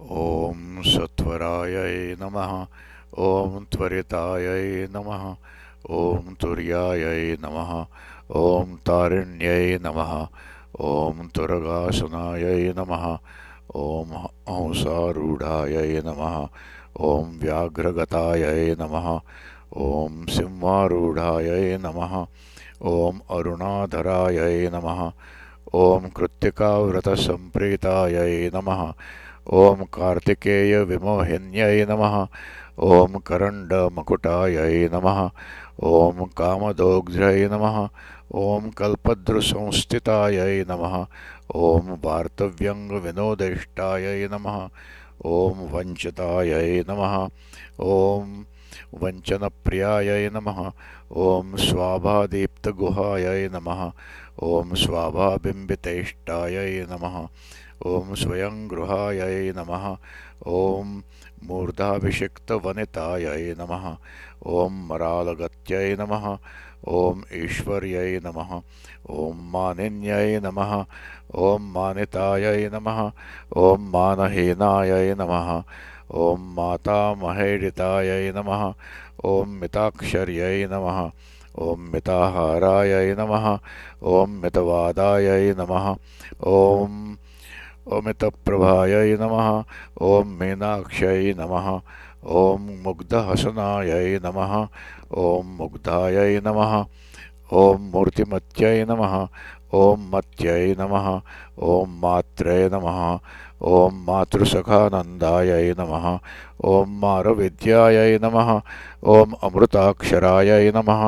ॐ सत्वरायै नमः। ॐ त्वरितायै नमः। ॐ तुर्यायै नमः। ॐ तारिण्यै नमः। ॐ तुरगासनायै नमः। ॐ हंसारूढायै नमः। ॐ व्याघ्रगतायै नमः। ॐ सिंहारूढायै नमः। ॐ अरुणाधरायै नमः। ॐ कृत्तिकाव्रतसम्प्रीतायै नमः ॐ कार्तिकेयविमोहिन्यै नमः। ॐ करण्डमकुटायै नमः। ॐ कामदोग्ध्यै नमः। ॐ कल्पद्रुसंस्थितायै नमः। ॐ वार्तव्यङ्गविनोदिष्टायै नमः। ॐ वञ्चितायै नमः। ॐ वञ्चनप्रियायै नमः। ॐ स्वाभादीप्तगुहायै नमः। ॐ स्वाभाबिम्बितेष्टायै नमः ॐ स्वयं गृहायै नमः ॐ नमः ॐ मरालगत्यै नमः ॐ ईश्वर्यै नमः ॐ मानिन्यै नमः ॐ मानितायै नमः ॐ मानहीनायै नमः ॐ मातामहेडितायै नमः ॐ मिताक्षर्यै नमः ॐ मिताहारायै नमः ॐ मितवादायै नमः ॐ ओमितप्रभायै नमः ॐ मीनाक्षयै नमः ॐ मुग्धहसनायै नमः ॐ मुग्धायै नमः ॐ मूर्तिमत्यै नमः ॐ मत्यै नमः ॐ मात्रे नमः ॐ मातृसखानन्दायै नमः ॐ मारविद्यायै नमः ॐ अमृताक्षरायै नमः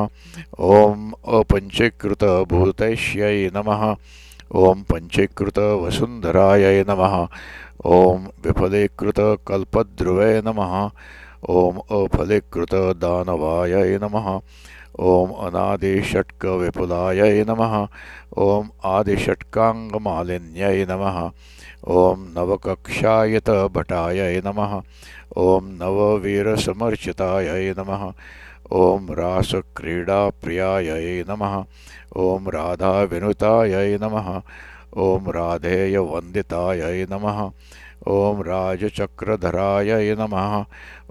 ॐ अपञ्चीकृतभूतैष्यै नमः ॐ पञ्चीकृतवसुन्धरायै नमः। ॐ विफलीकृतकल्पध्रुवे नमः। ॐ अफलीकृतदानवायै नमः। ॐ अनादिषट्कविपुलायै नमः। ॐ आदिषट्काङ्गमालिन्यै नमः। ॐ नवकक्षायतभटायै नमः। ॐ नववीरसमर्चितायै नमः। ॐ रासक्रीडाप्रियायै नमः। ॐ राधाविनुतायै नमः। ॐ राधेयवन्दितायै नमः। ॐ राजचक्रधरायै नमः।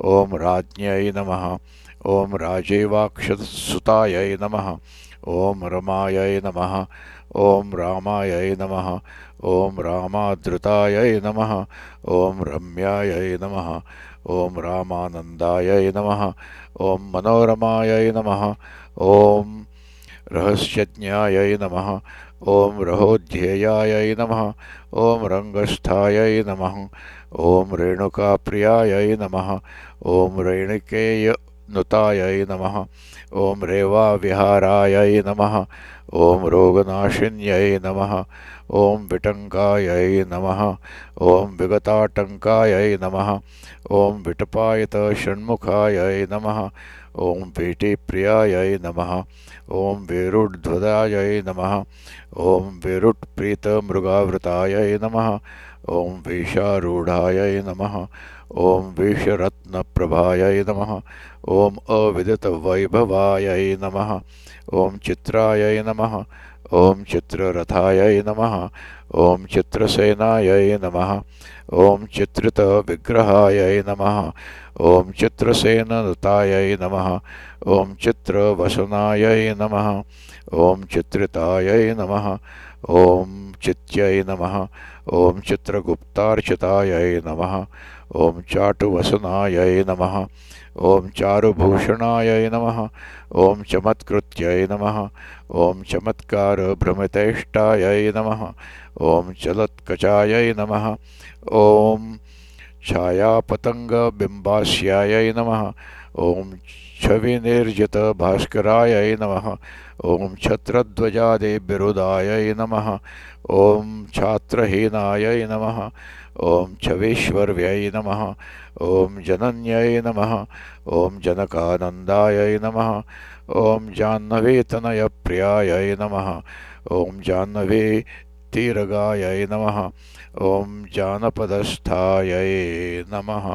ॐ राज्ञै नमः। ॐ राजीवाक्षसुतायै नमः। ॐ रमायै नमः। ॐ रामायै नमः। ॐ रामादृतायै नमः। ॐ रम्यायै नमः ॐ रामानन्दायै नमः ॐ मनोरमाय नमः ॐ रहस्यज्ञाय नमः ॐ रहोध्येयाय नमः ॐ रङ्गस्थायै नमः ॐ रेणुकाप्रियाय नमः ॐ रेणुकेयनुतायै नमः ॐ रेवाविहारायै नमः ॐ रोगनाशिन्यै नमः ॐ विटङ्कायै नमः ॐ विगताटङ्कायै नमः ॐ विटपायतषण्मुखायै नमः ॐ पीटिप्रियायै नमः ॐ वेरुड्ध्वदायै नमः ॐ वेरुट्प्रीतमृगावृतायै नमः ॐ वेषारूढायै नमः ॐ वेषरत्नप्रभायै नमः। ॐ अविदितवैभवायै नमः। ॐ चित्रायै नमः। ॐ चित्ररथायै नमः। ॐ चित्रसेनायै नमः। ॐ चित्रितविग्रहायै नमः। ॐ चित्रसेननुतायै नमः। ॐ चित्रवसनायै नमः ॐ चित्रितायै नमः। ॐ चित्यै नमः। ॐ नमः। ॐ चाटुवसनायै नमः। ॐ चारुभूषणायै नमः। ॐ चमत्कृत्यै नमः। ॐ चमत्कारभ्रमितेष्टायै नमः। ॐ चलत्कचायै नमः। ॐ छायापतङ्गबिम्बास्यायै नमः। ॐ छविनिर्जितभास्करायै नमः। ॐ छत्रध्वजादिबिरुदायै नमः। ॐ छात्रहीनायै नमः। ॐ छवीश्वर्यै नमः। ॐ जनन्यै नमः। ॐ जनकानन्दायै नमः। ॐ जाह्नवीतनयप्रियायै नमः। ॐ जाह्नवी तीरगायै नमः। ॐ जानपदस्थायै नमः।